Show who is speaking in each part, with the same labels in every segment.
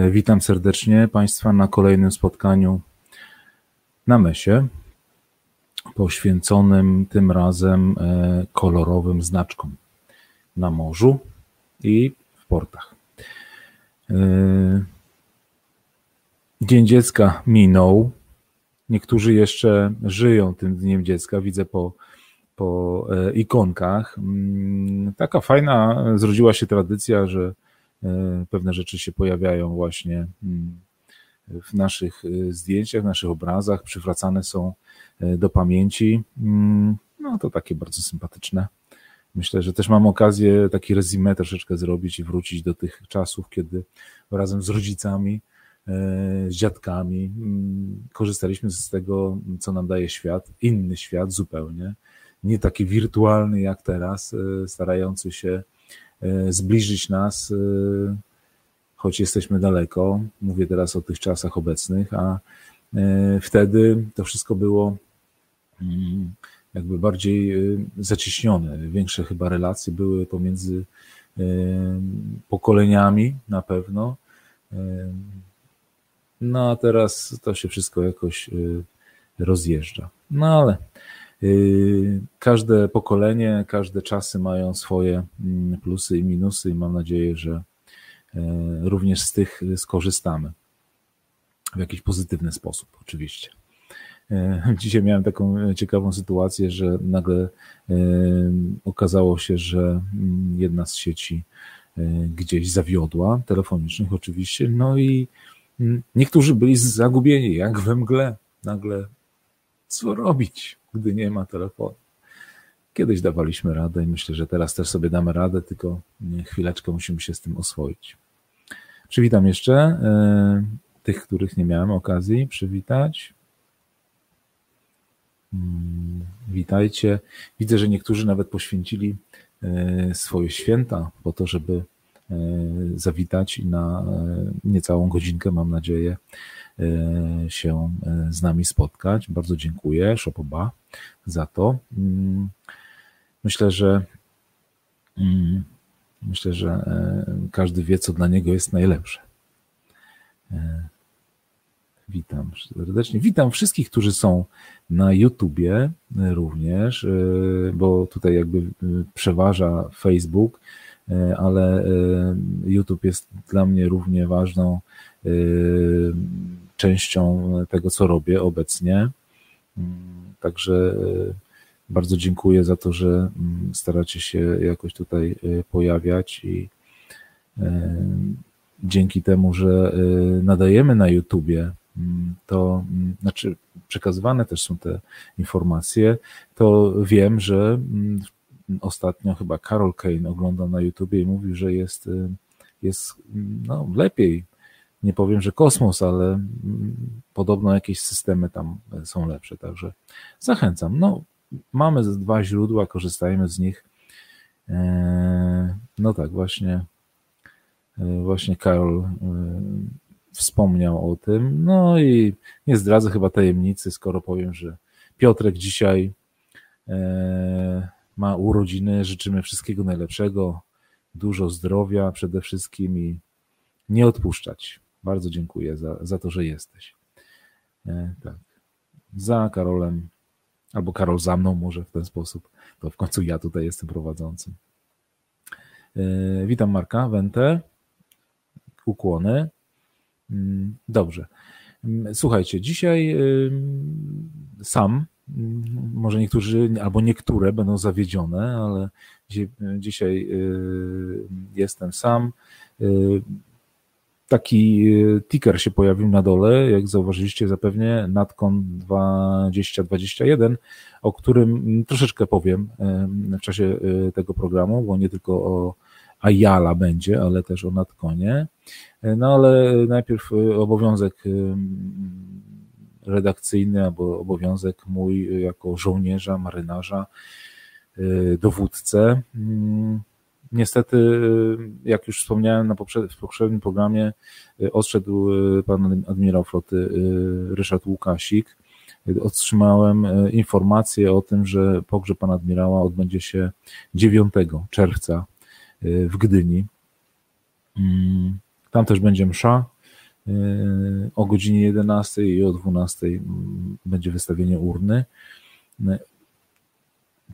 Speaker 1: E, witam serdecznie Państwa na kolejnym spotkaniu na Mesie, poświęconym tym razem e, kolorowym znaczkom na morzu i w portach. E, Dzień Dziecka minął. Niektórzy jeszcze żyją tym Dniem Dziecka. Widzę po, po ikonkach. Mm, taka fajna zrodziła się tradycja, że pewne rzeczy się pojawiają właśnie mm, w naszych e, zdjęciach, w naszych obrazach, przywracane są e, do pamięci. Mm, no to takie bardzo sympatyczne. Myślę, że też mam okazję taki rezime troszeczkę zrobić i wrócić do tych czasów, kiedy razem z rodzicami, z dziadkami mm, korzystaliśmy z tego, co nam daje świat, inny świat zupełnie, nie taki wirtualny jak teraz, starający się E, zbliżyć nas, e, choć jesteśmy daleko. Mówię teraz o tych czasach obecnych, a e, wtedy to wszystko było mm, jakby bardziej zacieśnione. Większe chyba relacje były pomiędzy pokoleniami na pewno. No a teraz to się wszystko jakoś rozjeżdża. No ale każde pokolenie, każde czasy mają swoje mm, plusy i minusy, i mam nadzieję, że e, również z tych skorzystamy w jakiś pozytywny sposób, oczywiście. E, dzisiaj miałem taką ciekawą sytuację, że nagle okazało się, że mm, jedna z sieci gdzieś zawiodła, telefonicznych oczywiście, no i mm, niektórzy byli zagubieni, jak we mgle. Nagle co robić? gdy nie ma telefonu. Kiedyś dawaliśmy radę i myślę, że teraz też sobie damy radę, tylko chwileczkę musimy się z tym oswoić. Przywitam jeszcze e, tych, których nie miałem okazji przywitać. Mm, witajcie. Widzę, że niektórzy nawet poświęcili e, swoje święta po to, żeby zawitać i na niecałą godzinkę, mam nadzieję, E, się e, z nami spotkać. Bardzo dziękuję Szopoba za to. Mm, myślę, że mm, myślę, że e, każdy wie, co dla niego jest najlepsze. Witam serdecznie. Witam wszystkich, którzy są na YouTubie również, bo tutaj jakby przeważa Facebook, ale YouTube jest dla mnie równie ważną częścią tego, co robię obecnie. Mm, także e, bardzo dziękuję za to, że mm, staracie się jakoś tutaj e, pojawiać i e, dzięki temu, że nadajemy na YouTubie, mm, to znaczy przekazywane też są te informacje, to wiem, że ostatnio chyba Carol Kane oglądał na YouTubie i mówił, że jest, jest no, lepiej nie powiem, że kosmos, ale mm, podobno jakieś systemy tam są lepsze, także zachęcam. No, mamy dwa źródła, korzystajmy z nich. E, no tak, właśnie, e, właśnie Karol e, wspomniał o tym. No i nie zdradzę chyba tajemnicy, skoro powiem, że Piotrek dzisiaj ma urodziny. Życzymy wszystkiego najlepszego, dużo zdrowia przede wszystkim i nie odpuszczać. Bardzo dziękuję za, za to, że jesteś. E, tak. Za Karolem, albo Karol za mną, może w ten sposób. To w końcu ja tutaj jestem prowadzącym. E, witam Marka Wente. Ukłony. Mm, dobrze. Mm, słuchajcie, dzisiaj sam, może niektórzy albo niektóre będą zawiedzione, ale dzisiaj jestem sam taki y, ticker się pojawił na dole, jak zauważyliście zapewnie, Natcon 2021, o którym troszeczkę powiem w czasie y, tego programu, bo nie tylko o Ayala będzie, ale też o Natconie. No ale najpierw y, obowiązek redakcyjny albo obowiązek mój jako żołnierza, marynarza, dowódcę. Mm, Niestety, jak już wspomniałem na w poprzednim programie, y, odszedł y, pan admirał floty y, Ryszard Łukasik. Otrzymałem informację o tym, że pogrzeb pana admirała odbędzie się 9 czerwca w Gdyni. Mm, tam też będzie msza o godzinie 11 i o 12 będzie wystawienie urny.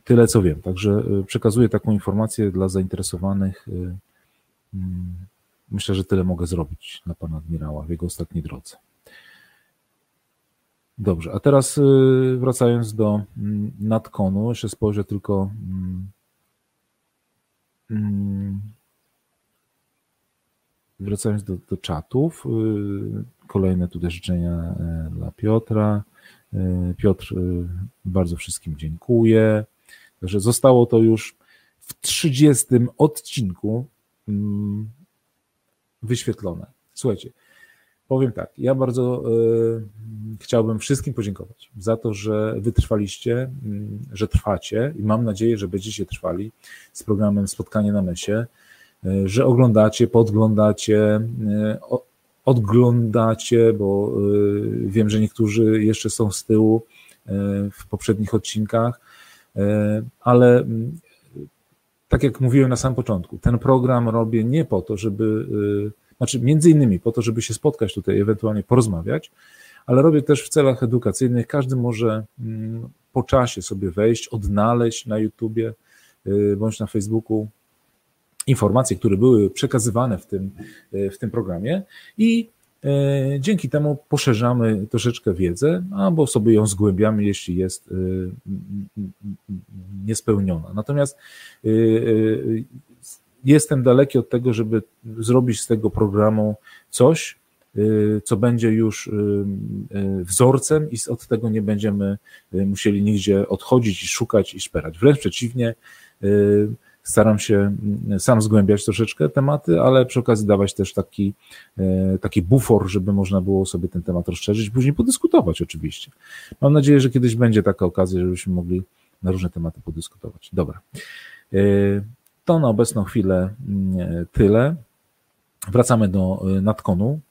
Speaker 1: Tyle co wiem, także przekazuję taką informację dla zainteresowanych. Myślę, że tyle mogę zrobić na pana admirała w jego ostatniej drodze. Dobrze, a teraz y, wracając do mm, nadkonu, jeszcze spojrzę tylko. Mm, mm, wracając do, do czatów, y, kolejne tutaj życzenia e, dla Piotra. E, Piotr, y, bardzo wszystkim dziękuję. Także zostało to już w 30 odcinku wyświetlone. Słuchajcie, Powiem tak, ja bardzo chciałbym wszystkim podziękować za to, że wytrwaliście, y, że trwacie i mam nadzieję, że będziecie trwali z programem Spotkanie na Mesie, że oglądacie, podglądacie, odglądacie, bo wiem, że niektórzy jeszcze są z tyłu w poprzednich odcinkach, ale tak jak mówiłem na samym początku, ten program robię nie po to, żeby znaczy, między innymi po to, żeby się spotkać tutaj, ewentualnie porozmawiać, ale robię też w celach edukacyjnych. Każdy może po czasie sobie wejść, odnaleźć na YouTubie bądź na Facebooku informacje, które były przekazywane w tym, y, w tym programie i y, dzięki temu poszerzamy troszeczkę wiedzę, albo sobie ją zgłębiamy, jeśli jest niespełniona. Natomiast jestem daleki od tego, żeby zrobić z tego programu coś, co będzie już wzorcem i od tego nie będziemy musieli nigdzie odchodzić i szukać i szperać. Wręcz przeciwnie, staram się sam zgłębiać troszeczkę tematy, ale przy okazji dawać też taki, taki bufor, żeby można było sobie ten temat rozszerzyć, później podyskutować oczywiście. Mam nadzieję, że kiedyś będzie taka okazja, żebyśmy mogli na różne tematy podyskutować. Dobra. To na obecną chwilę mm, tyle. Wracamy do Natkonu. Y,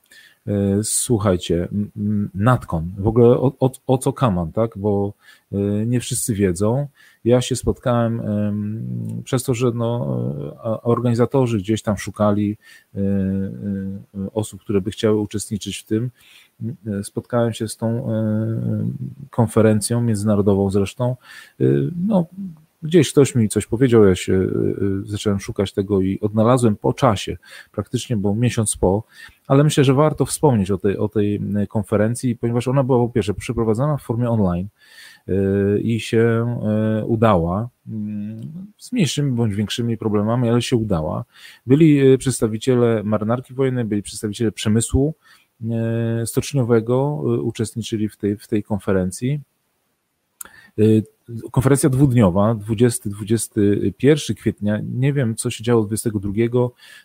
Speaker 1: słuchajcie, Natkon, w ogóle o, o, o, co kaman, tak? Bo y, nie wszyscy wiedzą. Ja się spotkałem przez to, że no, organizatorzy gdzieś tam szukali osób, które by chciały uczestniczyć w tym. Spotkałem się z tą konferencją międzynarodową zresztą. No, Gdzieś ktoś mi coś powiedział, ja się y, y, zacząłem szukać tego i odnalazłem po czasie, praktycznie, bo miesiąc po, ale myślę, że warto wspomnieć o tej, o tej y, konferencji, ponieważ ona była po pierwsze przeprowadzana w formie online i się udała, mm, z mniejszymi bądź większymi problemami, ale się udała. Byli przedstawiciele marynarki wojennej, byli przedstawiciele przemysłu stoczniowego, uczestniczyli w tej, w tej konferencji. Konferencja dwudniowa, 20-21 kwietnia. Nie wiem, co się działo 22,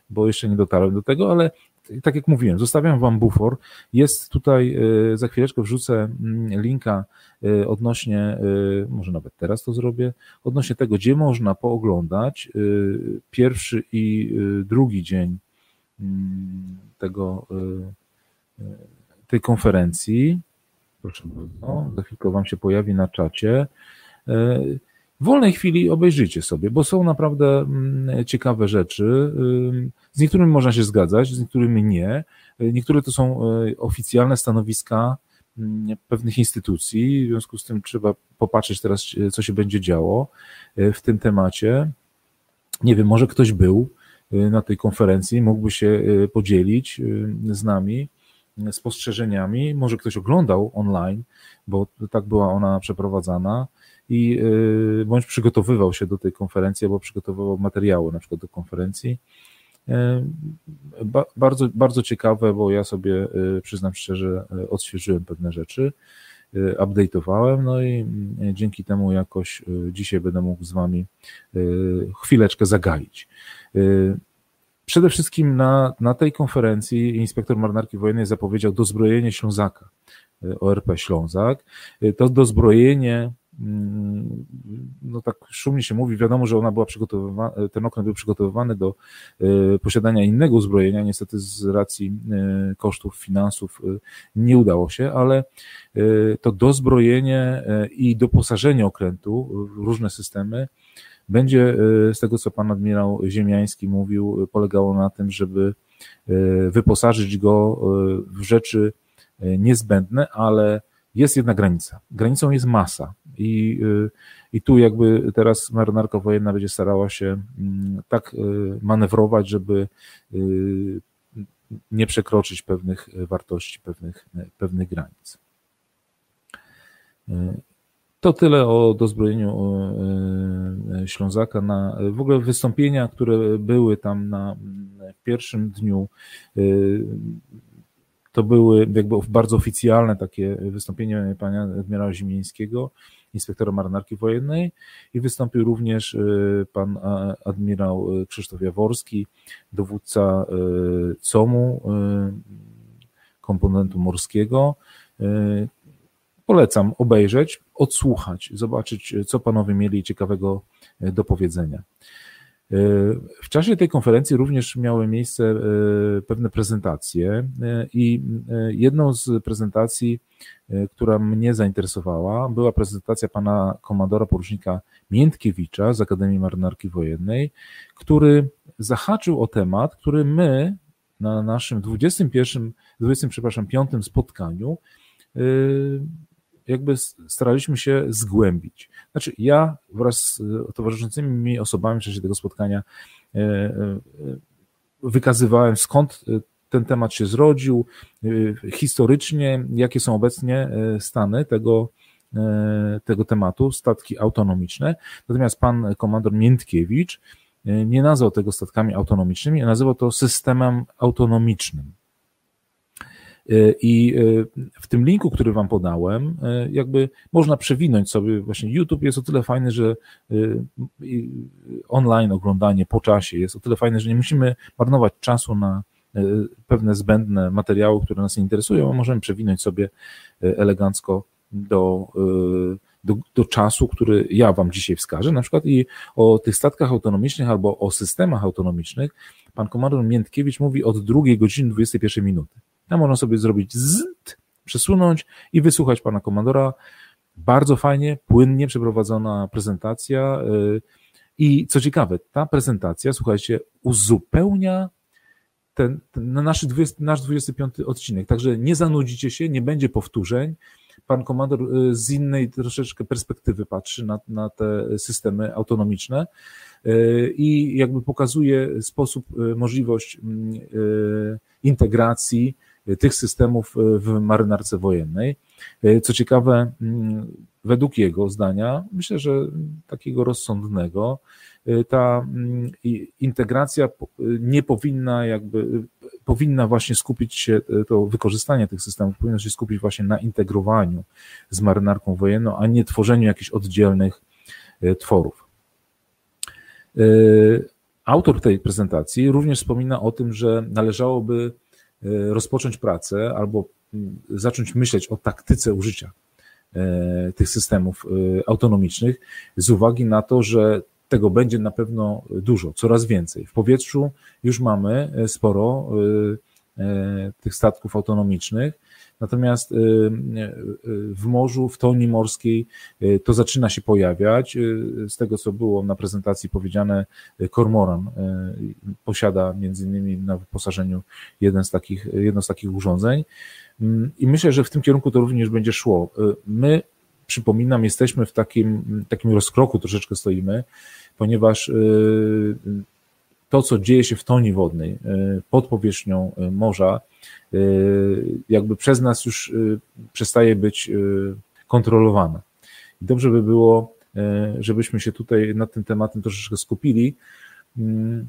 Speaker 1: bo jeszcze nie dotarłem do tego, ale tak jak mówiłem, zostawiam Wam bufor. Jest tutaj, e, za chwileczkę wrzucę mm, linka e, odnośnie, e, może nawet teraz to zrobię, odnośnie tego, gdzie można pooglądać pierwszy i drugi dzień mm, tego, tej konferencji. Proszę bardzo, za chwilkę Wam się pojawi na czacie. W wolnej chwili obejrzyjcie sobie, bo są naprawdę mm, ciekawe rzeczy. Z niektórymi można się zgadzać, z niektórymi nie. Niektóre to są e, oficjalne stanowiska mm, pewnych instytucji, w związku z tym trzeba popatrzeć teraz, e, co się będzie działo e, w tym temacie. Nie wiem, może ktoś był na tej konferencji, mógłby się podzielić z nami spostrzeżeniami. Może ktoś oglądał online, bo tak była ona przeprowadzana i y, bądź przygotowywał się do tej konferencji, albo przygotowywał materiały na przykład do konferencji. Y, bardzo, bardzo ciekawe, bo ja sobie y, przyznam szczerze, odświeżyłem pewne rzeczy, update'owałem, no i dzięki temu jakoś dzisiaj będę mógł z Wami chwileczkę zagaić. Przede wszystkim na, na tej konferencji inspektor marynarki wojennej zapowiedział dozbrojenie Ślązaka, ORP Ślązak. To dozbrojenie no tak szumnie się mówi, wiadomo, że ona była przygotowywana, ten okręt był przygotowywany do e, posiadania innego uzbrojenia, niestety z racji e, kosztów, finansów e, nie udało się, ale to dozbrojenie i doposażenie okrętu w różne systemy będzie, z tego co pan admirał Ziemiański mówił, polegało na tym, żeby wyposażyć go w rzeczy niezbędne, ale jest jedna granica. Granicą jest masa. I, i tu jakby teraz marynarka wojenna będzie starała się mm, tak manewrować, żeby nie przekroczyć pewnych wartości, pewnych, pewnych granic. To tyle o dozbrojeniu Ślązaka. Na, w ogóle wystąpienia, które były tam na pierwszym dniu, to były jakby bardzo oficjalne takie wystąpienie pana admirała Zimińskiego, inspektora marynarki wojennej i wystąpił również e, pan admirał Krzysztof Jaworski, dowódca COMU, komponentu morskiego, Polecam obejrzeć, odsłuchać, zobaczyć, co panowie mieli ciekawego e, do powiedzenia. E, w czasie tej konferencji również miały miejsce e, pewne prezentacje i jedną z prezentacji, która mnie zainteresowała, była prezentacja pana komandora porucznika Miętkiewicza z Akademii Marynarki Wojennej, który zahaczył o temat, który my na naszym 21, 20, przepraszam, 5 spotkaniu jakby staraliśmy się zgłębić. Znaczy, ja wraz z towarzyszącymi mi osobami w czasie tego spotkania e, e, wykazywałem, skąd ten temat się zrodził, e, historycznie, jakie są obecnie stany tego, tego tematu, statki autonomiczne. Natomiast pan komandor Miętkiewicz nie nazwał tego statkami autonomicznymi, a nazywał to systemem autonomicznym. E, I e, w tym linku, który Wam podałem, e, jakby można przewinąć sobie, właśnie YouTube jest o tyle fajny, że online oglądanie po czasie jest o tyle fajne, że nie musimy marnować czasu na pewne zbędne materiały, które nas interesują, a możemy przewinąć sobie elegancko do, do, do, czasu, który ja Wam dzisiaj wskażę, na przykład i o tych statkach autonomicznych albo o systemach autonomicznych, pan komandor Miętkiewicz mówi od drugiej godziny 21 minuty. Tam można sobie zrobić z, przesunąć i wysłuchać pana komandora. Bardzo fajnie, płynnie przeprowadzona prezentacja. Y, I co ciekawe, ta prezentacja, słuchajcie, uzupełnia ten, ten nasz, 20, nasz 25 odcinek. Także nie zanudzicie się, nie będzie powtórzeń. Pan komandor y, z innej troszeczkę perspektywy patrzy na, na te systemy autonomiczne y, i jakby pokazuje sposób, możliwość mm, integracji tych systemów e, w marynarce wojennej. E, co ciekawe, mm, według jego zdania, myślę, że takiego rozsądnego, ta mm, integracja nie powinna jakby, powinna właśnie skupić się, to wykorzystanie tych systemów powinno się skupić właśnie na integrowaniu z marynarką wojenną, a nie tworzeniu jakichś oddzielnych tworów. Autor tej prezentacji również wspomina o tym, że należałoby rozpocząć pracę albo mm, zacząć myśleć o taktyce użycia e, tych systemów e, autonomicznych z uwagi na to, że tego będzie na pewno dużo, coraz więcej. W powietrzu już mamy sporo tych statków autonomicznych, natomiast y, y, w morzu, w toni morskiej y, to zaczyna się pojawiać. Z tego, co było na prezentacji powiedziane, Kormoran posiada między innymi na wyposażeniu jeden z takich, jedno z takich urządzeń mm, i myślę, że w tym kierunku to również będzie szło. My, przypominam, jesteśmy w takim, takim rozkroku troszeczkę stoimy, ponieważ to, co dzieje się w toni wodnej, pod powierzchnią morza, Y, jakby przez nas już przestaje być kontrolowana. I dobrze by było, żebyśmy się tutaj nad tym tematem troszeczkę skupili. Mm,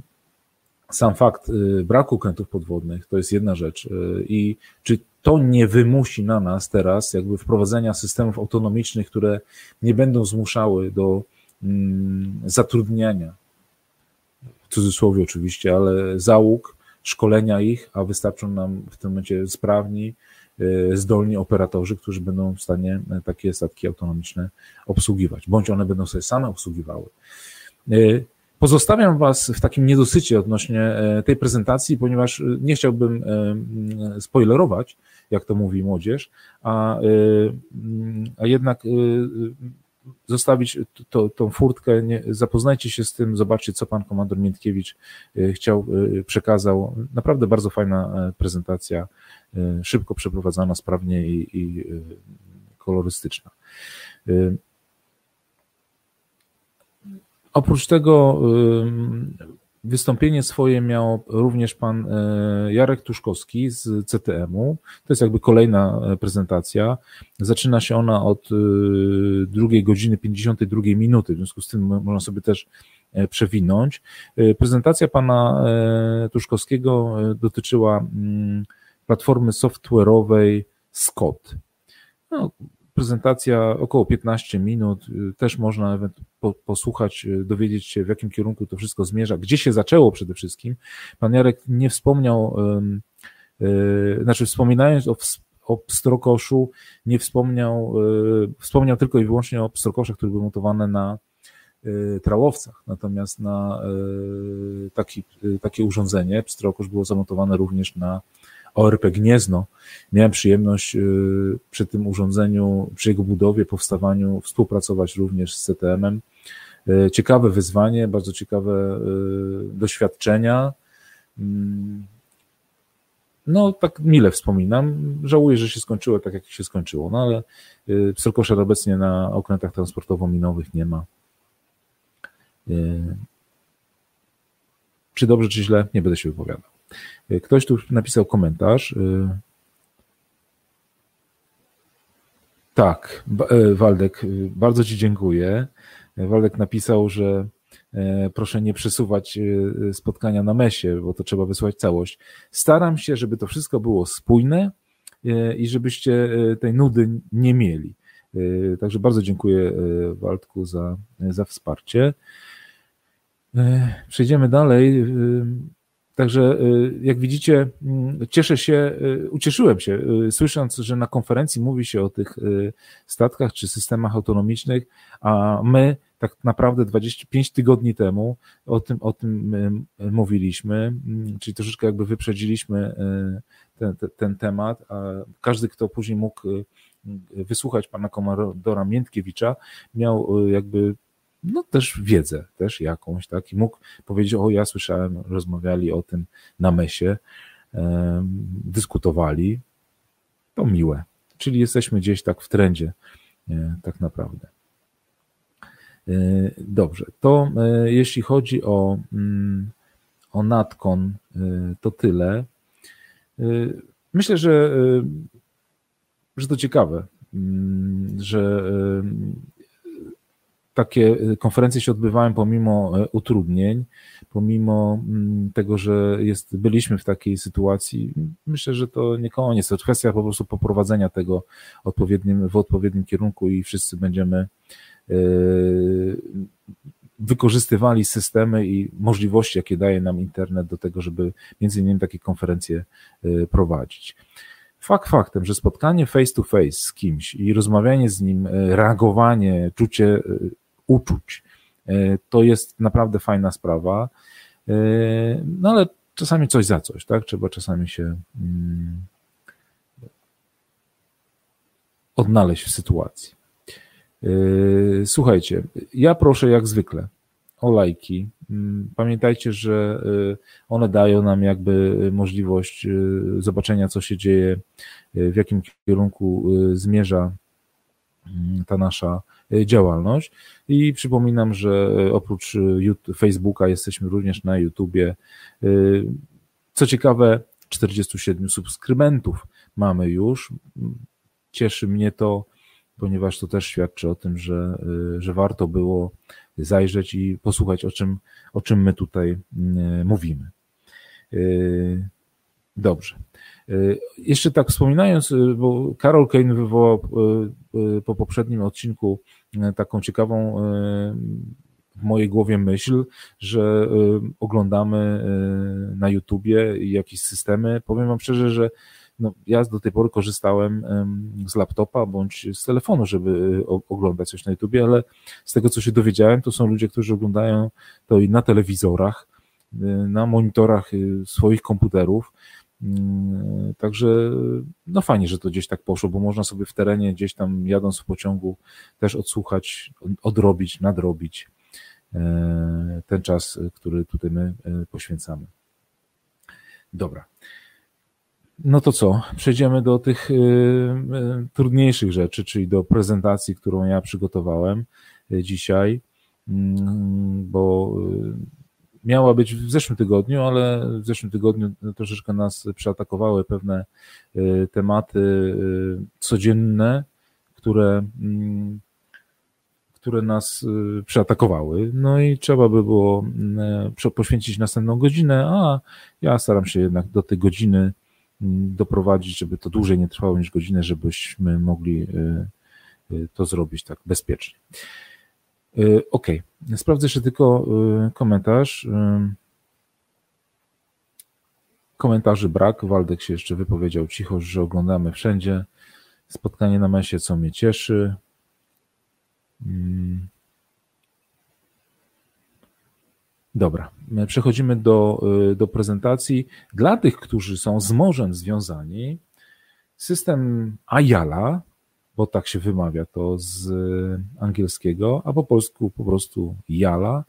Speaker 1: sam fakt braku okrętów podwodnych to jest jedna rzecz. I czy to nie wymusi na nas teraz jakby wprowadzenia systemów autonomicznych, które nie będą zmuszały do mm, zatrudniania, w cudzysłowie oczywiście, ale załóg, szkolenia ich, a wystarczą nam w tym momencie sprawni, e, zdolni operatorzy, którzy będą w stanie e, takie statki autonomiczne obsługiwać, bądź one będą sobie same obsługiwały. E, pozostawiam Was w takim niedosycie odnośnie tej prezentacji, ponieważ nie chciałbym spoilerować, jak to mówi młodzież, a, a jednak zostawić to, tą furtkę, nie, zapoznajcie się z tym, zobaczcie, co pan komandor Miętkiewicz chciał, przekazał. Naprawdę bardzo fajna prezentacja, szybko przeprowadzana, sprawnie i, i kolorystyczna. Oprócz tego Wystąpienie swoje miał również pan e, Jarek Tuszkowski z CTM-u. To jest jakby kolejna e, prezentacja. Zaczyna się ona od e, drugiej godziny 52 minuty, w związku z tym można sobie też przewinąć. Prezentacja pana Tuszkowskiego dotyczyła mm, platformy software'owej Scott. No, prezentacja około 15 minut, y, też można posłuchać, y, dowiedzieć się, w jakim kierunku to wszystko zmierza, gdzie się zaczęło przede wszystkim. Pan Jarek nie wspomniał, y, znaczy wspominając o, o pstrokoszu, nie wspomniał, wspomniał tylko i wyłącznie o pstrokoszach, które były montowane na trałowcach, natomiast na taki, takie urządzenie, pstrokosz było zamontowane również na ORP Gniezno. Miałem przyjemność y, przy tym urządzeniu, przy jego budowie, powstawaniu współpracować również z CTM-em. Y, ciekawe wyzwanie, bardzo ciekawe y, doświadczenia. Mm, no, tak mile wspominam. Żałuję, że się skończyło tak, jak się skończyło, no ale pstrokoszer obecnie na okrętach transportowo-minowych nie ma. Czy dobrze, czy źle, nie będę się wypowiadał. Ktoś tu napisał komentarz. Y, tak, y, Waldek, y, bardzo Ci dziękuję. Waldek napisał, że proszę nie przesuwać spotkania na mesie, bo to trzeba wysłać całość. Staram się, żeby to wszystko było spójne i żebyście tej nudy nie mieli. Także bardzo dziękuję Waldku za, za wsparcie. Przejdziemy dalej. Także y, jak widzicie, mm, cieszę się, y, ucieszyłem się, y, słysząc, że na konferencji mówi się o tych statkach czy systemach autonomicznych, a my tak naprawdę 25 tygodni temu o tym, o tym mówiliśmy, mm, czyli troszeczkę jakby wyprzedziliśmy ten, ten, ten temat, a każdy, kto później mógł wysłuchać pana komandora Miętkiewicza, miał jakby no też wiedzę, też jakąś, tak, i mógł powiedzieć, o ja słyszałem, rozmawiali o tym na mesie, dyskutowali, to miłe, czyli jesteśmy gdzieś tak w trendzie, e, tak naprawdę. E, dobrze, to e, jeśli chodzi o, mm, o Natkon, to tyle. Myślę, że, że to ciekawe, mm, że takie y, konferencje się odbywają pomimo e, utrudnień, pomimo mm, tego, że jest, byliśmy w takiej sytuacji. Myślę, że to nie koniec, to kwestia po prostu poprowadzenia tego odpowiednim, w odpowiednim kierunku i wszyscy będziemy e, wykorzystywali systemy i możliwości, jakie daje nam internet do tego, żeby między innymi takie konferencje e, prowadzić. Fakt faktem, że spotkanie face to face z kimś i rozmawianie z nim, reagowanie, czucie uczuć. E, to jest naprawdę fajna sprawa. E, no ale czasami coś za coś, tak? Trzeba czasami się mm, odnaleźć w sytuacji. E, słuchajcie, ja proszę jak zwykle o lajki. Mm, pamiętajcie, że one dają nam jakby możliwość zobaczenia, co się dzieje, w jakim kierunku zmierza mm, ta nasza działalność. I przypominam, że e, oprócz e, Facebooka jesteśmy również na YouTubie. Co ciekawe, 47 subskrybentów mamy już. Cieszy mnie to, ponieważ to też świadczy o tym, że, że warto było zajrzeć i posłuchać, o czym, o czym my tutaj mówimy. Dobrze. Jeszcze tak wspominając, bo Karol Kane wywołał po poprzednim odcinku E, taką ciekawą e, w mojej głowie myśl, że e, oglądamy na YouTubie jakieś systemy. Powiem Wam szczerze, że no, ja do tej pory korzystałem z laptopa bądź z telefonu, żeby oglądać coś na YouTubie, ale z tego, co się dowiedziałem, to są ludzie, którzy oglądają to i na telewizorach, na monitorach swoich komputerów także no fajnie, że to gdzieś tak poszło, bo można sobie w terenie gdzieś tam jadąc w pociągu też odsłuchać, odrobić, nadrobić e, ten czas, który tutaj my e, poświęcamy. Dobra. No to co? Przejdziemy do tych e, trudniejszych rzeczy, czyli do prezentacji, którą ja przygotowałem dzisiaj, mm, bo miała być w zeszłym tygodniu, ale w zeszłym tygodniu troszeczkę nas przeatakowały pewne y, tematy y, codzienne, które, mm, które nas y, przeatakowały. No i trzeba by było poświęcić następną godzinę, a ja staram się jednak do tej godziny mm, doprowadzić, żeby to dłużej nie trwało niż godzinę, żebyśmy mogli to zrobić tak bezpiecznie. Y, ok, sprawdzę jeszcze tylko y, komentarz. Y, komentarzy brak. Waldek się jeszcze wypowiedział cicho, że oglądamy wszędzie. Spotkanie na mesie, co mnie cieszy. Mm. Dobra, przechodzimy do, do prezentacji. Dla tych, którzy są z morzem związani, system Ayala, bo tak się wymawia to z angielskiego, a po polsku po prostu Jala,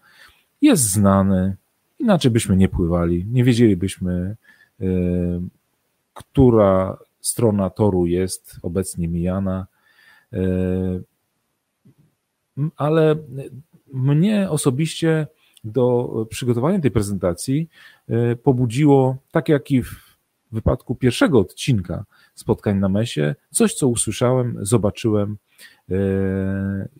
Speaker 1: jest znany. Inaczej byśmy nie pływali, nie wiedzielibyśmy, e, która strona toru jest obecnie mijana. E, ale mnie osobiście do przygotowania tej prezentacji e, pobudziło, tak jak i w wypadku pierwszego odcinka spotkań na mesie, coś, co usłyszałem, zobaczyłem e,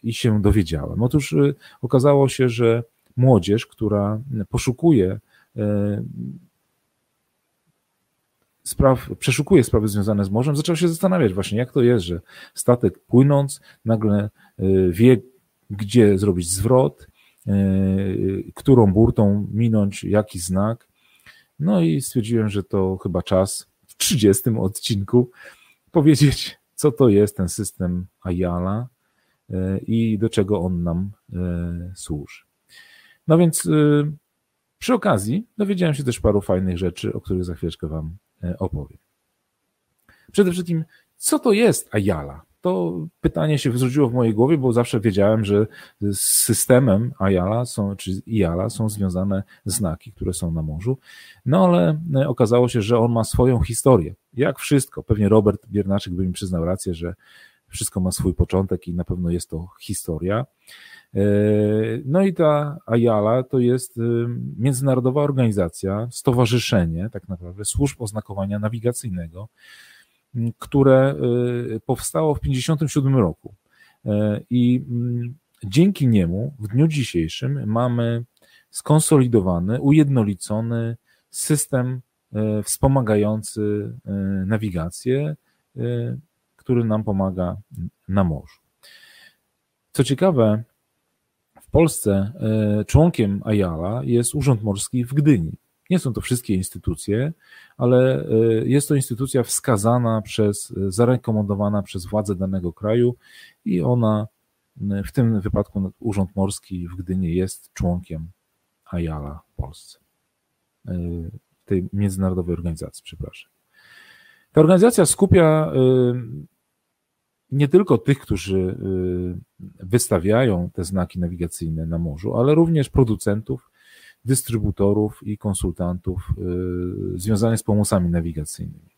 Speaker 1: i się dowiedziałem. Otóż e, okazało się, że młodzież, która poszukuje e, spraw, przeszukuje sprawy związane z morzem, zaczęła się zastanawiać właśnie, jak to jest, że statek płynąc nagle wie, gdzie zrobić zwrot, którą burtą minąć, jaki znak. No i stwierdziłem, że to chyba czas 30 odcinku powiedzieć, co to jest ten system Ayala e, i do czego on nam e, służy. No więc e, przy okazji dowiedziałem się też paru fajnych rzeczy, o których za chwileczkę Wam opowiem. Przede wszystkim, co to jest Ayala? To pytanie się zrodziło w mojej głowie, bo zawsze wiedziałem, że z systemem Ayala są, czy Iala są związane znaki, które są na morzu. No ale e, okazało się, że on ma swoją historię. Jak wszystko. Pewnie Robert Biernaczek by mi przyznał rację, że wszystko ma swój początek i na pewno jest to historia. E, no i ta Ayala to jest e, międzynarodowa organizacja, stowarzyszenie tak naprawdę służb oznakowania nawigacyjnego, które y, powstało w 1957 roku. Y, I mm, dzięki niemu w dniu dzisiejszym mamy skonsolidowany, ujednolicony system y, wspomagający nawigację, który nam pomaga na morzu. Co ciekawe, w Polsce członkiem Ayala jest Urząd Morski w Gdyni. Nie są to wszystkie instytucje, ale e, jest to instytucja wskazana przez, zarekomendowana przez władze danego kraju i ona w tym wypadku Urząd Morski w Gdyni jest członkiem AJALA w Polsce, e, tej międzynarodowej organizacji, przepraszam. Ta organizacja skupia e, nie tylko tych, którzy wystawiają te znaki nawigacyjne na morzu, ale również producentów, dystrybutorów i konsultantów y, związanych z pomocami nawigacyjnymi.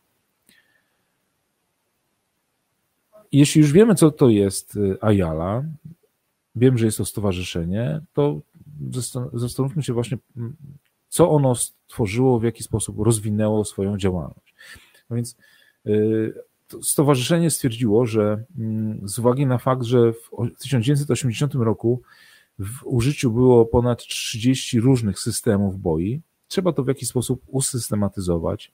Speaker 1: Jeśli już wiemy, co to jest y, Ayala, wiem, że jest to stowarzyszenie, to zastanówmy się właśnie, co ono stworzyło, w jaki sposób rozwinęło swoją działalność. No więc y, stowarzyszenie stwierdziło, że mm, z uwagi na fakt, że w 1980 roku w użyciu było ponad 30 różnych systemów boi. Trzeba to w jakiś sposób usystematyzować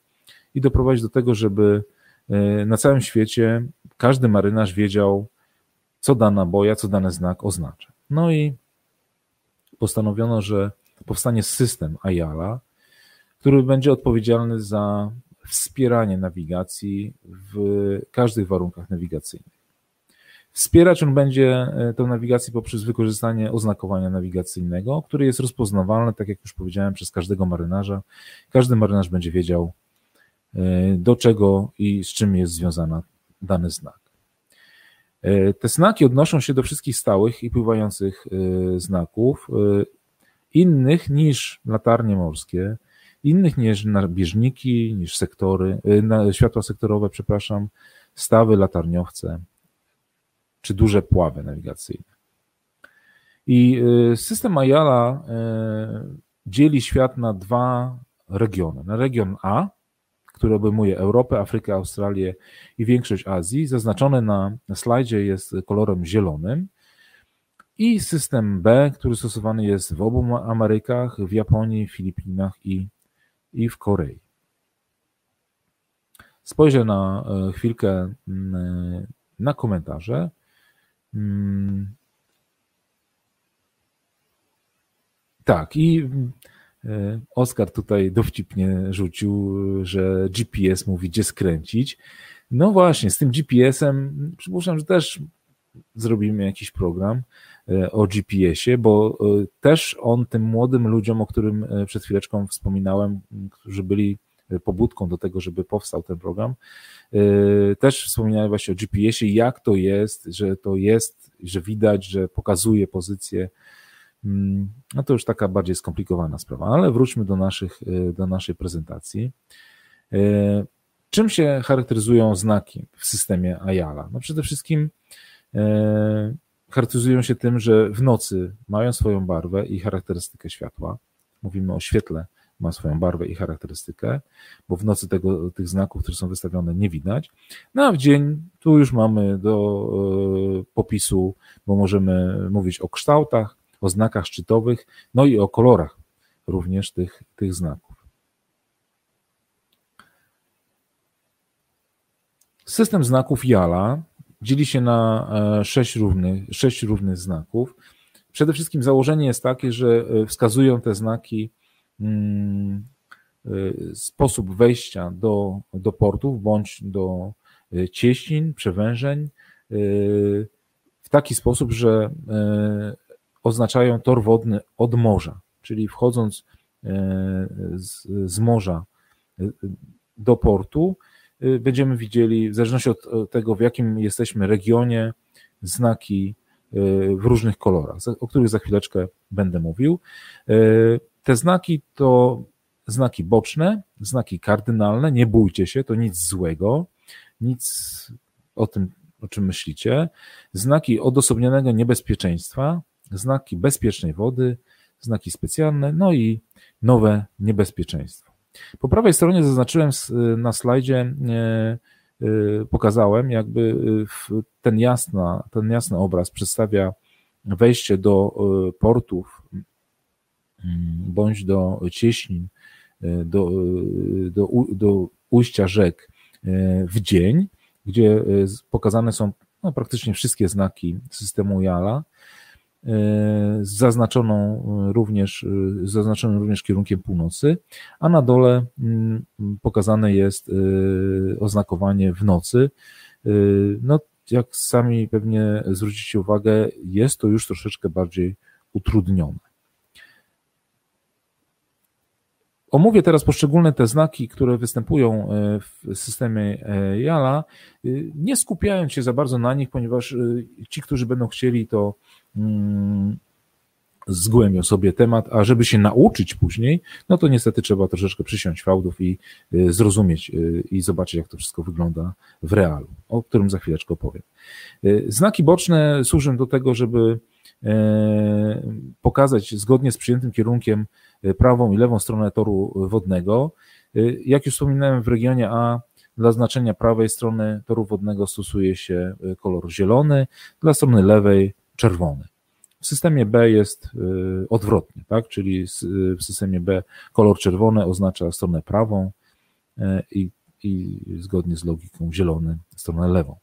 Speaker 1: i doprowadzić do tego, żeby e, na całym świecie każdy marynarz wiedział, co dana boja, co dany znak oznacza. No i postanowiono, że powstanie system Ayala, który będzie odpowiedzialny za wspieranie nawigacji w każdych warunkach nawigacyjnych. Wspierać on będzie e, tę nawigację poprzez wykorzystanie oznakowania nawigacyjnego, które jest rozpoznawalne, tak jak już powiedziałem, przez każdego marynarza. Każdy marynarz będzie wiedział, do czego i z czym jest związana dany znak. Te znaki odnoszą się do wszystkich stałych i pływających znaków, innych niż latarnie morskie, innych niż nabieżniki, niż sektory, światła sektorowe, przepraszam, stawy, latarniowce czy duże pławy nawigacyjne. I y, system Ayala y, dzieli świat na dwa regiony. Na region A, który obejmuje Europę, Afrykę, Australię i większość Azji, zaznaczony na slajdzie jest kolorem zielonym, i system B, który stosowany jest w obu Amerykach, w Japonii, Filipinach i, i w Korei. Spojrzę na e, chwilkę na komentarze. Mm. Tak, i e, Oskar tutaj dowcipnie rzucił, że GPS mówi, gdzie skręcić. No właśnie, z tym GPS-em przypuszczam, że też zrobimy jakiś program e, o GPS-ie, bo też on tym młodym ludziom, o którym przed chwileczką wspominałem, którzy byli pobudką do tego, żeby powstał ten program. Yy, też wspominałem właśnie o GPS-ie, jak to jest, że to jest, że widać, że pokazuje pozycję. Mm, no to już taka bardziej skomplikowana sprawa, ale wróćmy do, naszych, yy, do naszej prezentacji. Yy, czym się charakteryzują znaki w systemie Ayala? No przede wszystkim charakteryzują się tym, że w nocy mają swoją barwę i charakterystykę światła. Mówimy o świetle ma swoją barwę i charakterystykę, bo w nocy tego, tych znaków, które są wystawione, nie widać. No a w dzień tu już mamy do e, popisu, bo możemy mówić o kształtach, o znakach szczytowych, no i o kolorach również tych, tych znaków. System znaków Jala dzieli się na e, sześć równych, sześć równych znaków. Przede wszystkim założenie jest takie, że e, wskazują te znaki sposób wejścia do, do portów bądź do y, cieśnin, przewężeń y, w taki sposób, że oznaczają tor wodny od morza, czyli wchodząc z, z morza do portu, będziemy widzieli, w zależności od tego, w jakim jesteśmy regionie, znaki w różnych kolorach, o których za chwileczkę będę mówił. Te znaki to znaki boczne, znaki kardynalne, nie bójcie się, to nic złego, nic o tym, o czym myślicie. Znaki odosobnionego niebezpieczeństwa, znaki bezpiecznej wody, znaki specjalne, no i nowe niebezpieczeństwo. Po prawej stronie zaznaczyłem na slajdzie, e, e, pokazałem, jakby ten, jasna, ten jasny obraz przedstawia wejście do e, portów bądź do cieśnin, e, do, e, do, do ujścia rzek e, w dzień, gdzie pokazane są no, praktycznie wszystkie znaki systemu Jala, z zaznaczoną również, z zaznaczonym również kierunkiem północy, a na dole mm, pokazane jest oznakowanie w nocy. No, jak sami pewnie zwrócicie uwagę, jest to już troszeczkę bardziej utrudnione. Omówię teraz poszczególne te znaki, które występują e, w systemie e, Jala, e, nie skupiając się za bardzo na nich, ponieważ ci, którzy będą chcieli, to mm, zgłębią sobie temat, a żeby się nauczyć później, no to niestety trzeba troszeczkę przysiąść fałdów i zrozumieć i zobaczyć, jak to wszystko wygląda w realu, o którym za chwileczkę opowiem. Znaki boczne służą do tego, żeby pokazać zgodnie z przyjętym kierunkiem Y, prawą i lewą stronę toru wodnego. Y, jak już wspominałem, w regionie A dla znaczenia prawej strony toru wodnego stosuje się kolor zielony, dla strony lewej czerwony. W systemie B jest odwrotnie, tak? czyli w systemie B kolor czerwony oznacza stronę prawą i, i zgodnie z logiką zielony stronę lewą.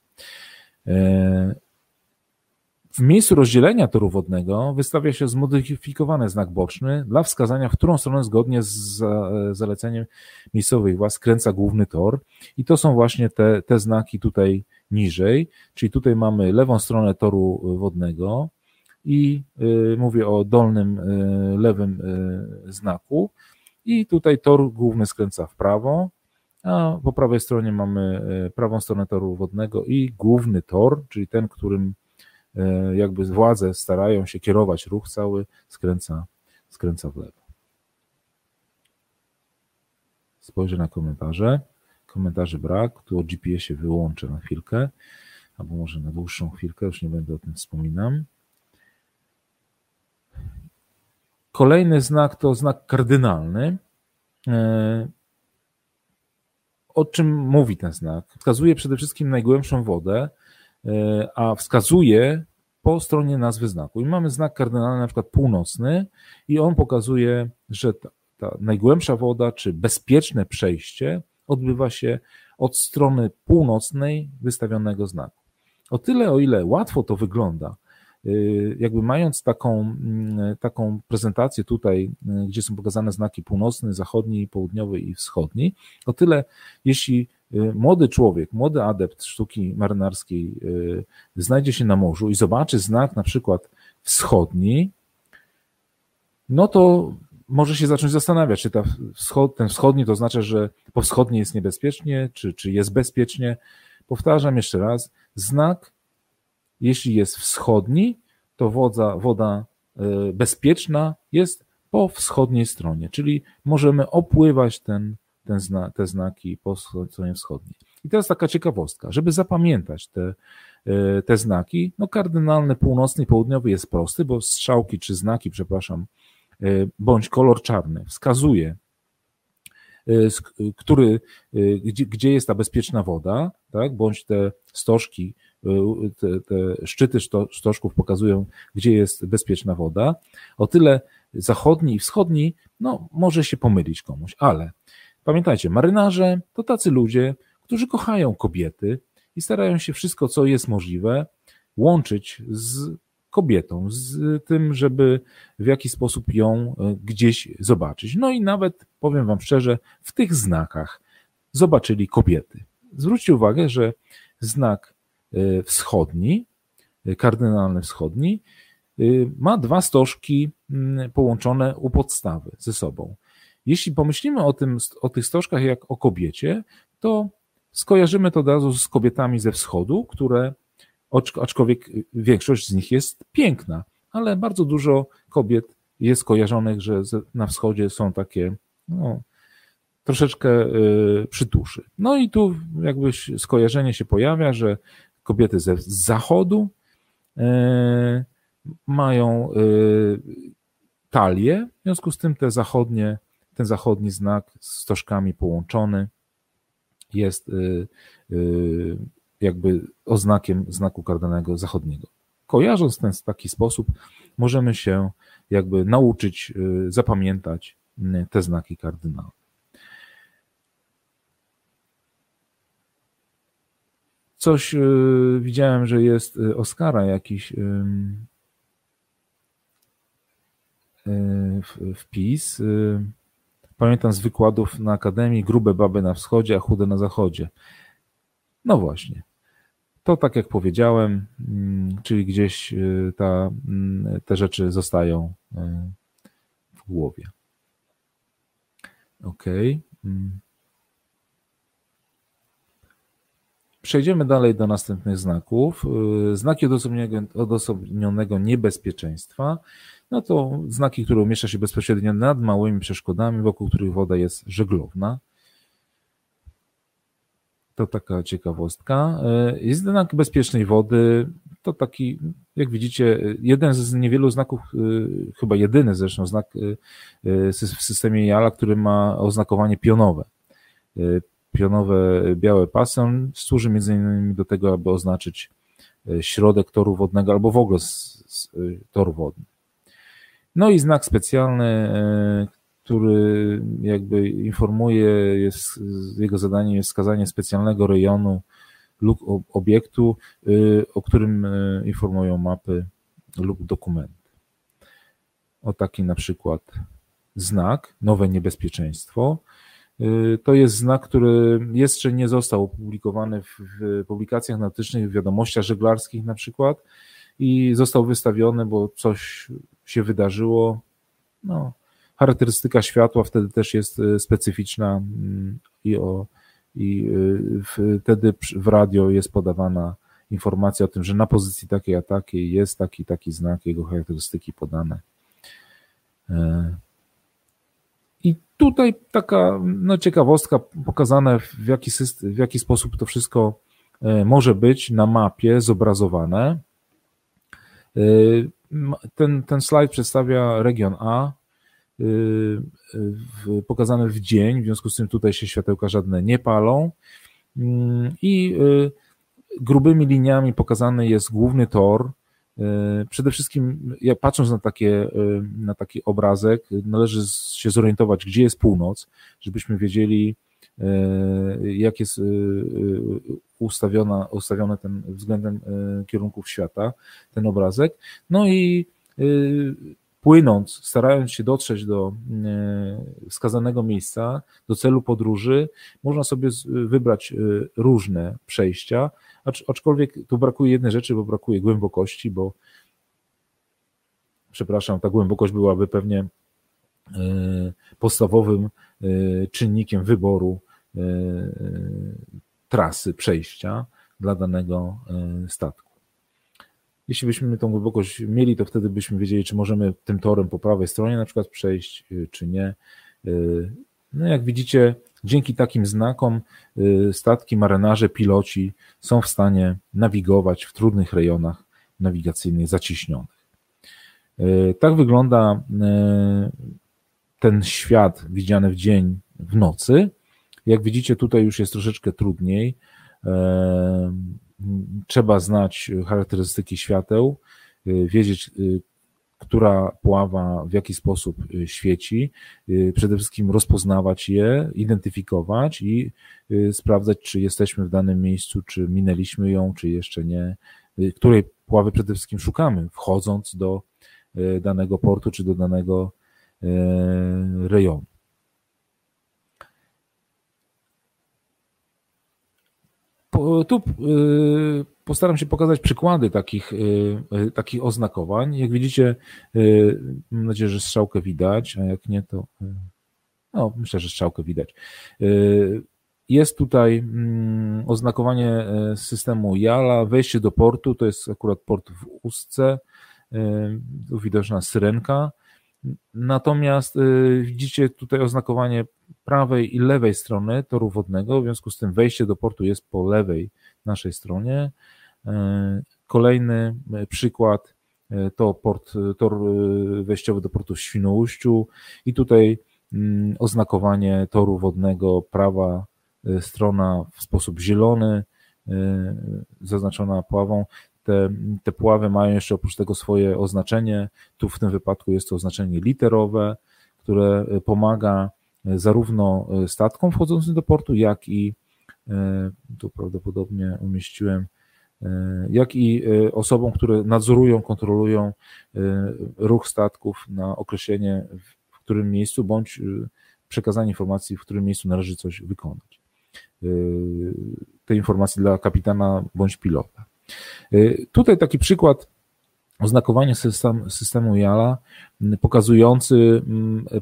Speaker 1: W miejscu rozdzielenia toru wodnego wystawia się zmodyfikowany znak boczny dla wskazania, w którą stronę zgodnie z zaleceniem miejscowych władz skręca główny tor. I to są właśnie te, te znaki tutaj niżej, czyli tutaj mamy lewą stronę toru wodnego i y, mówię o dolnym y, lewym y, znaku. I tutaj tor główny skręca w prawo, a po prawej stronie mamy prawą stronę toru wodnego i główny tor, czyli ten, którym jakby władze starają się kierować ruch cały, skręca, skręca w lewo. Spojrzę na komentarze. Komentarzy brak, tu o GPS-ie wyłączę na chwilkę, albo może na dłuższą chwilkę, już nie będę o tym wspominam. Kolejny znak to znak kardynalny. E, o czym mówi ten znak? Wskazuje przede wszystkim najgłębszą wodę, e, a wskazuje po stronie nazwy znaku. I mamy znak kardynalny, na przykład północny, i on pokazuje, że ta, ta najgłębsza woda, czy bezpieczne przejście odbywa się od strony północnej wystawionego znaku. O tyle, o ile łatwo to wygląda, y, jakby mając taką, mm, taką prezentację tutaj, y, gdzie są pokazane znaki północny, zachodni, południowy i wschodni, o tyle jeśli młody człowiek, młody adept sztuki marynarskiej znajdzie się na morzu i zobaczy znak na przykład wschodni, no to może się zacząć zastanawiać, czy ta wschod, ten wschodni to znaczy, że po wschodniej jest niebezpiecznie, czy, czy jest bezpiecznie. Powtarzam jeszcze raz, znak, jeśli jest wschodni, to woda, woda e, bezpieczna jest po wschodniej stronie, czyli możemy opływać ten, ten zna, te znaki po stronie wschodniej. I teraz taka ciekawostka, żeby zapamiętać te, e, te znaki, no kardynalny północny i południowy jest prosty, bo strzałki czy znaki, przepraszam, e, bądź kolor czarny wskazuje który, gdzie, gdzie jest ta bezpieczna woda, tak, bądź te stożki, te, te szczyty stożków pokazują, gdzie jest bezpieczna woda. O tyle zachodni i wschodni, no może się pomylić komuś, ale pamiętajcie, marynarze to tacy ludzie, którzy kochają kobiety i starają się wszystko, co jest możliwe, łączyć z kobietą, z tym, żeby w jakiś sposób ją e, gdzieś zobaczyć. No i nawet, powiem Wam szczerze, w tych znakach zobaczyli kobiety. Zwróćcie uwagę, że znak e, wschodni, e, kardynalny wschodni, ma dwa stożki mm, połączone u podstawy ze sobą. Jeśli pomyślimy o, tym, o tych stożkach jak o kobiecie, to skojarzymy to od razu z kobietami ze wschodu, które aczkolwiek większość z nich jest piękna, ale bardzo dużo kobiet jest kojarzonych, że na wschodzie są takie no, troszeczkę y, przytuszy. No i tu jakby skojarzenie się pojawia, że kobiety ze z zachodu y, mają y, talię, w związku z tym te zachodnie, ten zachodni znak z stożkami połączony jest jakby oznakiem znaku kardynalnego zachodniego. Kojarząc ten w taki sposób, możemy się jakby nauczyć, y, zapamiętać y, te znaki kardynalne. Coś y, widziałem, że jest Oskara jakiś wpis. Pamiętam z wykładów na Akademii grube baby na wschodzie, a chude na zachodzie. No właśnie. To tak jak powiedziałem, mm, czyli gdzieś y, ta, mm, te rzeczy zostają y, w głowie. Ok. Mm. Przejdziemy dalej do następnych znaków. Y, znaki odosobnionego, odosobnionego niebezpieczeństwa. No to znaki, które umieszcza się bezpośrednio nad małymi przeszkodami, wokół których woda jest żeglowna. To taka ciekawostka. E, jest znak bezpiecznej wody. To taki, jak widzicie, jeden z niewielu znaków, e, chyba jedyny zresztą znak e, w systemie JALA, który ma oznakowanie pionowe. Pionowe białe pasy. On służy między innymi do tego, aby oznaczyć środek toru wodnego albo w ogóle tor wodny. No i znak specjalny, który jakby informuje, jest, jego zadaniem jest wskazanie specjalnego rejonu lub obiektu, y, o którym y, informują mapy lub dokumenty. O taki na przykład znak, nowe niebezpieczeństwo. To jest znak, który jeszcze nie został opublikowany w, w publikacjach nautycznych, w wiadomościach żeglarskich na przykład i został wystawiony, bo coś się wydarzyło. No, charakterystyka światła wtedy też jest y, specyficzna mm, i o, i wtedy w radio jest podawana informacja o tym, że na pozycji takiej a takiej jest taki taki znak, jego charakterystyki podane. I tutaj taka no, ciekawostka pokazane, w jaki, system, w jaki sposób to wszystko może być na mapie zobrazowane. Ten, ten slajd przedstawia region A, pokazany w dzień, w związku z tym tutaj się światełka żadne nie palą. I grubymi liniami pokazany jest główny tor. Przede wszystkim, jak patrząc na, takie, na taki obrazek, należy się zorientować, gdzie jest północ, żebyśmy wiedzieli, jak jest ustawiona, ustawiony ten względem kierunków świata, ten obrazek. No i płynąc, starając się dotrzeć do wskazanego miejsca, do celu podróży, można sobie wybrać różne przejścia, aczkolwiek tu brakuje jednej rzeczy, bo brakuje głębokości, bo przepraszam, ta głębokość byłaby pewnie podstawowym czynnikiem wyboru trasy przejścia dla danego statku. Jeśli byśmy tą głębokość mieli, to wtedy byśmy wiedzieli, czy możemy tym torem po prawej stronie na przykład przejść, czy nie. No jak widzicie, dzięki takim znakom statki, marynarze, piloci są w stanie nawigować w trudnych rejonach nawigacyjnych zaciśnionych. Tak wygląda ten świat widziany w dzień, w nocy. Jak widzicie, tutaj już jest troszeczkę trudniej. Trzeba znać charakterystyki świateł, wiedzieć, która pława w jaki sposób świeci, przede wszystkim rozpoznawać je, identyfikować i sprawdzać, czy jesteśmy w danym miejscu, czy minęliśmy ją, czy jeszcze nie, której pławy przede wszystkim szukamy, wchodząc do danego portu, czy do danego rejonu. Tu postaram się pokazać przykłady takich, takich oznakowań. Jak widzicie, mam nadzieję, że strzałkę widać, a jak nie, to no, myślę, że strzałkę widać. Jest tutaj mm, oznakowanie systemu JALA, wejście do portu, to jest akurat port w Ustce, tu widoczna syrenka, Natomiast y, widzicie tutaj oznakowanie prawej i lewej strony toru wodnego, w związku z tym wejście do portu jest po lewej naszej stronie. Y, kolejny y, przykład to port, tor wejściowy do portu w Świnoujściu i tutaj mm, oznakowanie toru wodnego, prawa strona w sposób zielony, zaznaczona pławą, te, te puławy mają jeszcze oprócz tego swoje oznaczenie. Tu w tym wypadku jest to oznaczenie literowe, które pomaga zarówno statkom wchodzącym do portu, jak i e, tu prawdopodobnie umieściłem, e, jak i e, osobom, które nadzorują, kontrolują ruch statków na określenie w którym miejscu, bądź przekazanie informacji, w którym miejscu należy coś wykonać. Te informacje dla kapitana bądź pilota. Y, tutaj taki przykład oznakowania system, systemu JALA pokazujący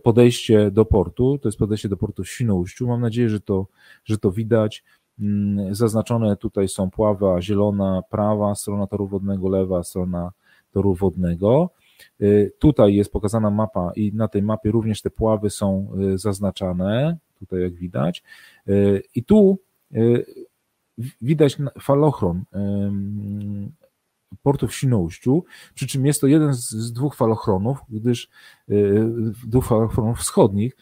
Speaker 1: podejście do portu. To jest podejście do portu w Świnoujściu. Mam nadzieję, że to, że to widać. Zaznaczone tutaj są pława zielona, prawa strona toru wodnego, lewa strona toru wodnego. Y, tutaj jest pokazana mapa i na tej mapie również te pławy są y, zaznaczane, tutaj jak widać. I tu widać falochron portu w Świnoujściu, przy czym jest to jeden z dwóch falochronów, gdyż y, dwóch falochronów wschodnich,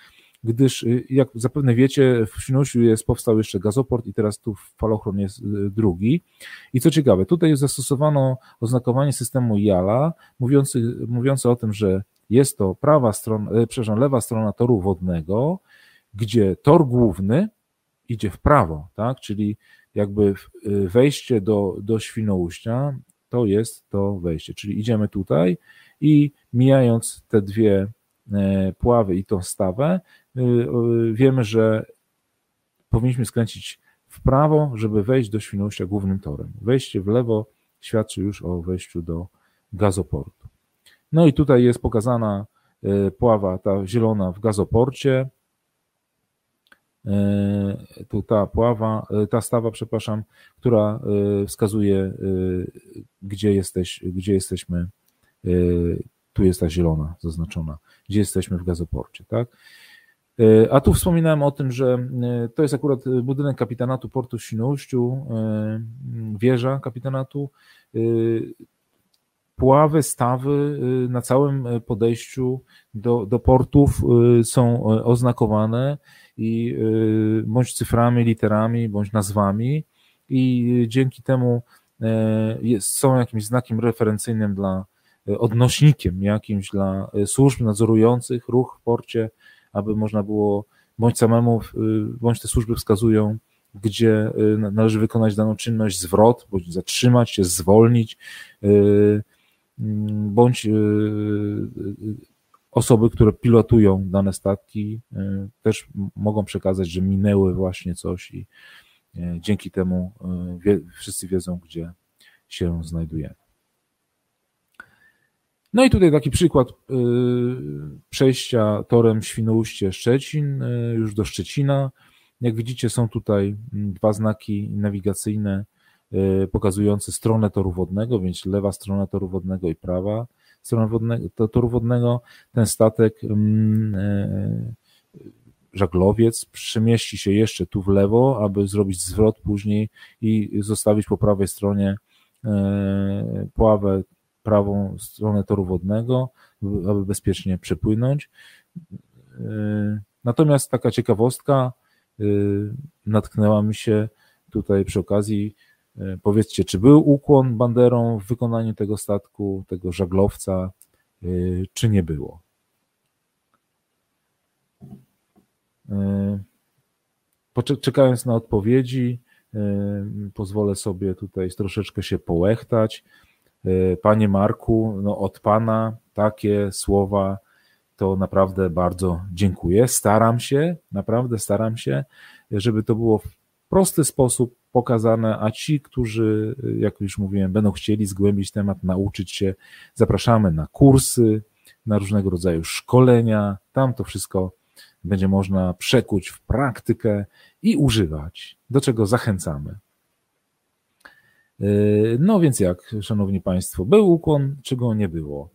Speaker 1: gdyż y, jak zapewne wiecie, w Świnoujściu jest, powstał jeszcze gazoport i teraz tu falochron jest y, drugi. I co ciekawe, tutaj zastosowano oznakowanie systemu JALA, mówiący, mówiące o tym, że jest to prawa strona, przepraszam, lewa strona toru wodnego, gdzie tor główny idzie w prawo, tak? Czyli jakby y, wejście do, do Świnoujścia to jest to wejście, czyli idziemy tutaj i mijając te dwie e, pławy i tą stawę, y, wiemy, że powinniśmy skręcić w prawo, żeby wejść do Świnoujścia głównym torem. Wejście w lewo świadczy już o wejściu do gazoportu. No i tutaj jest pokazana e, pława ta zielona w gazoporcie, tu ta pława, ta stawa, przepraszam, która wskazuje, gdzie, jesteś, gdzie jesteśmy. Tu jest ta zielona zaznaczona, gdzie jesteśmy w gazoporcie, tak? E, a tu wspominałem o tym, że e, to jest akurat budynek kapitanatu portu w Świnoujściu, e, wieża kapitanatu. Puławy, stawy na całym podejściu do, do portów są oznakowane i bądź cyframi, literami, bądź nazwami. I dzięki temu jest, są jakimś znakiem referencyjnym dla odnośnikiem jakimś dla służb nadzorujących ruch w porcie, aby można było bądź samemu, y, bądź te służby wskazują, gdzie y, należy wykonać daną czynność, zwrot, bądź zatrzymać się, zwolnić, y, mm, bądź osoby, które pilotują dane statki, też mogą przekazać, że minęły właśnie coś i dzięki temu wszyscy wiedzą, gdzie się znajdujemy. No i tutaj taki przykład przejścia torem Świnoujście-Szczecin, już do Szczecina. Jak widzicie, są tutaj dwa znaki nawigacyjne pokazujące stronę toru wodnego, więc lewa strona toru wodnego i prawa wodnego, toru wodnego. Ten statek mm, żaglowiec przemieści się jeszcze tu w lewo, aby zrobić zwrot później i zostawić po prawej stronie pławę prawą stronę toru wodnego, aby bezpiecznie przepłynąć. Yy, natomiast taka ciekawostka natknęła mi się tutaj przy okazji. Yy, powiedzcie, czy był ukłon banderą w wykonaniu tego statku, tego żaglowca, czy nie było? Czekając na odpowiedzi, pozwolę sobie tutaj troszeczkę się połechtać. Panie Marku, no od Pana takie słowa to naprawdę bardzo dziękuję. Staram się, naprawdę staram się, żeby to było w prosty sposób pokazane, a ci, którzy, jak już mówiłem, będą chcieli zgłębić temat, nauczyć się, zapraszamy na kursy, na różnego rodzaju szkolenia. Tam to wszystko będzie można przekuć w praktykę i używać, do czego zachęcamy. E, no więc jak, szanowni państwo, był ukłon, czy go nie było?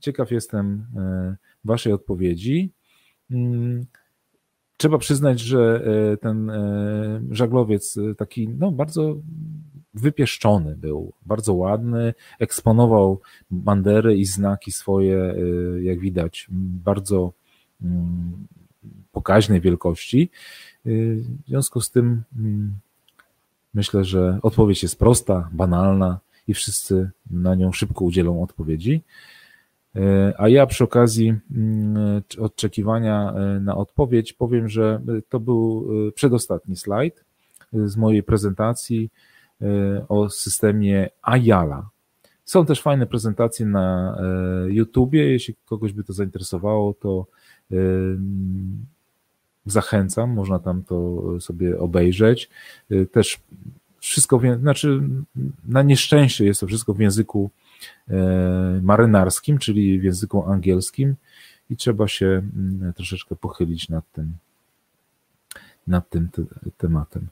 Speaker 1: Ciekaw jestem e, waszej odpowiedzi. Trzeba przyznać, że e, ten żaglowiec taki no, bardzo wypieszczony był, bardzo ładny, eksponował bandery i znaki swoje, jak widać, bardzo mm, pokaźnej wielkości. W związku z tym mm, Myślę, że odpowiedź jest prosta, banalna i wszyscy na nią szybko udzielą odpowiedzi. E, a ja przy okazji mm, oczekiwania e, na odpowiedź powiem, że to był e, przedostatni slajd z mojej prezentacji o systemie Ayala. Są też fajne prezentacje na YouTubie. Jeśli kogoś by to zainteresowało, to zachęcam, można tam to sobie obejrzeć. Też wszystko, znaczy na nieszczęście jest to wszystko w języku marynarskim, czyli w języku angielskim i trzeba się mm, troszeczkę pochylić nad tym, nad tym tematem.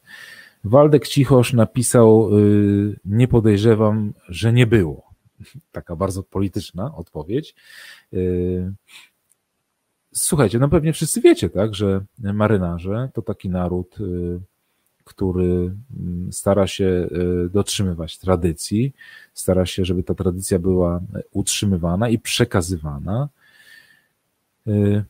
Speaker 1: Waldek Cichosz napisał, y, nie podejrzewam, że nie było. Taka bardzo polityczna odpowiedź. Y, Słuchajcie, no pewnie wszyscy wiecie, tak, że marynarze to taki naród, y, który mm, stara się y, dotrzymywać tradycji, stara się, żeby ta tradycja była utrzymywana i przekazywana. Y,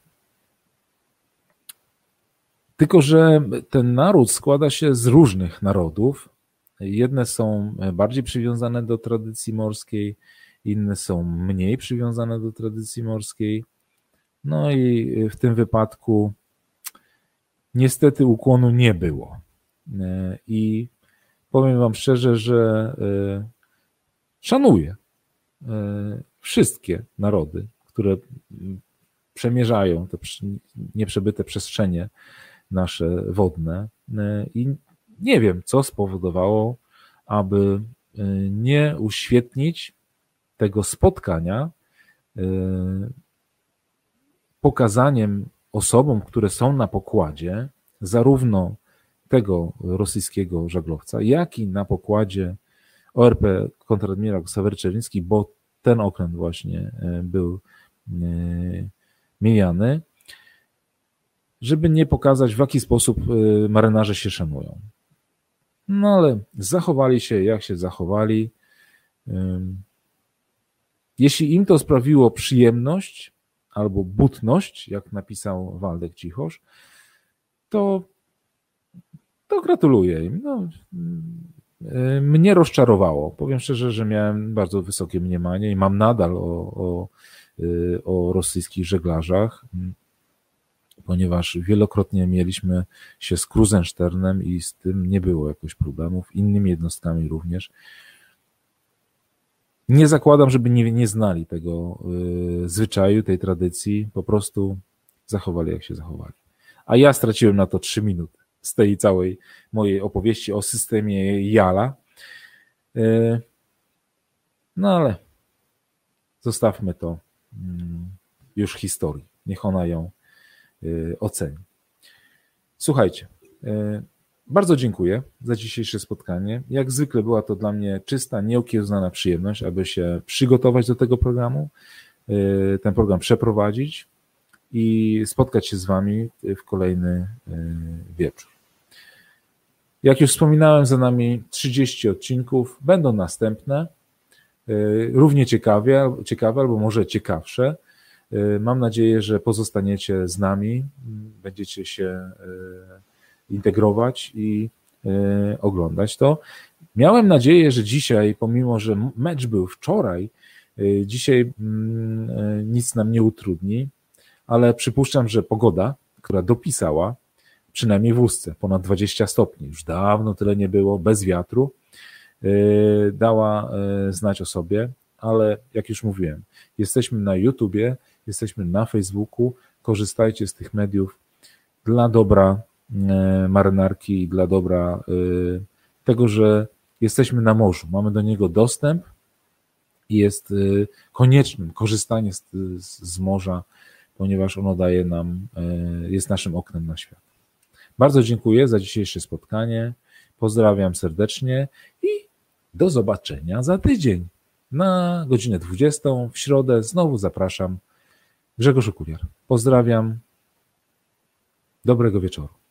Speaker 1: tylko, że ten naród składa się z różnych narodów. Jedne są bardziej przywiązane do tradycji morskiej, inne są mniej przywiązane do tradycji morskiej. No i w tym wypadku niestety ukłonu nie było. E, I powiem Wam szczerze, że e, szanuję e, wszystkie narody, które przemierzają te nieprzebyte przestrzenie nasze wodne. I nie wiem, co spowodowało, aby nie uświetnić tego spotkania pokazaniem osobom, które są na pokładzie, zarówno tego rosyjskiego żaglowca, jak i na pokładzie ORP kontradmirał Ksawery Czerwiński, bo ten okręt właśnie e, był e, mijany, żeby nie pokazać, w jaki sposób e, marynarze się szanują. No ale zachowali się, jak się zachowali. Jeśli im to sprawiło przyjemność albo butność, jak napisał Waldek Cichosz, to, to gratuluję im. No, mnie rozczarowało. Powiem szczerze, że miałem bardzo wysokie mniemanie i mam nadal o, o, o rosyjskich żeglarzach, ponieważ wielokrotnie mieliśmy się z Kruzensternem i z tym nie było jakoś problemów, innymi jednostkami również. Nie zakładam, żeby nie, nie znali tego y, zwyczaju, tej tradycji, po prostu zachowali jak się zachowali. A ja straciłem na to trzy minuty z tej całej mojej opowieści o systemie Jala. Y, no ale zostawmy to mm, już historii. Niech ona ją y, oceni. Słuchajcie, bardzo dziękuję za dzisiejsze spotkanie. Jak zwykle była to dla mnie czysta, nieokiełznana przyjemność, aby się przygotować do tego programu, ten program przeprowadzić i spotkać się z Wami w kolejny wieczór. Jak już wspominałem, za nami 30 odcinków, będą następne, y, równie ciekawe, ciekawe albo może ciekawsze. Mam nadzieję, że pozostaniecie z nami, będziecie się integrować i oglądać to. Miałem nadzieję, że dzisiaj, pomimo że mecz był wczoraj, dzisiaj mm, nic nam nie utrudni, ale przypuszczam, że pogoda, która dopisała, przynajmniej w ustce, ponad 20 stopni, już dawno tyle nie było, bez wiatru, dała znać o sobie, ale jak już mówiłem, jesteśmy na YouTubie, jesteśmy na Facebooku, korzystajcie z tych mediów dla dobra E, marynarki dla dobra e, tego, że jesteśmy na morzu, mamy do niego dostęp i jest e, koniecznym korzystanie z, z morza, ponieważ ono daje nam, jest naszym oknem na świat. Bardzo dziękuję za dzisiejsze spotkanie. Pozdrawiam serdecznie i do zobaczenia za tydzień. Na godzinę 20 w środę znowu zapraszam Grzegorz Okuliar. Pozdrawiam. Dobrego wieczoru.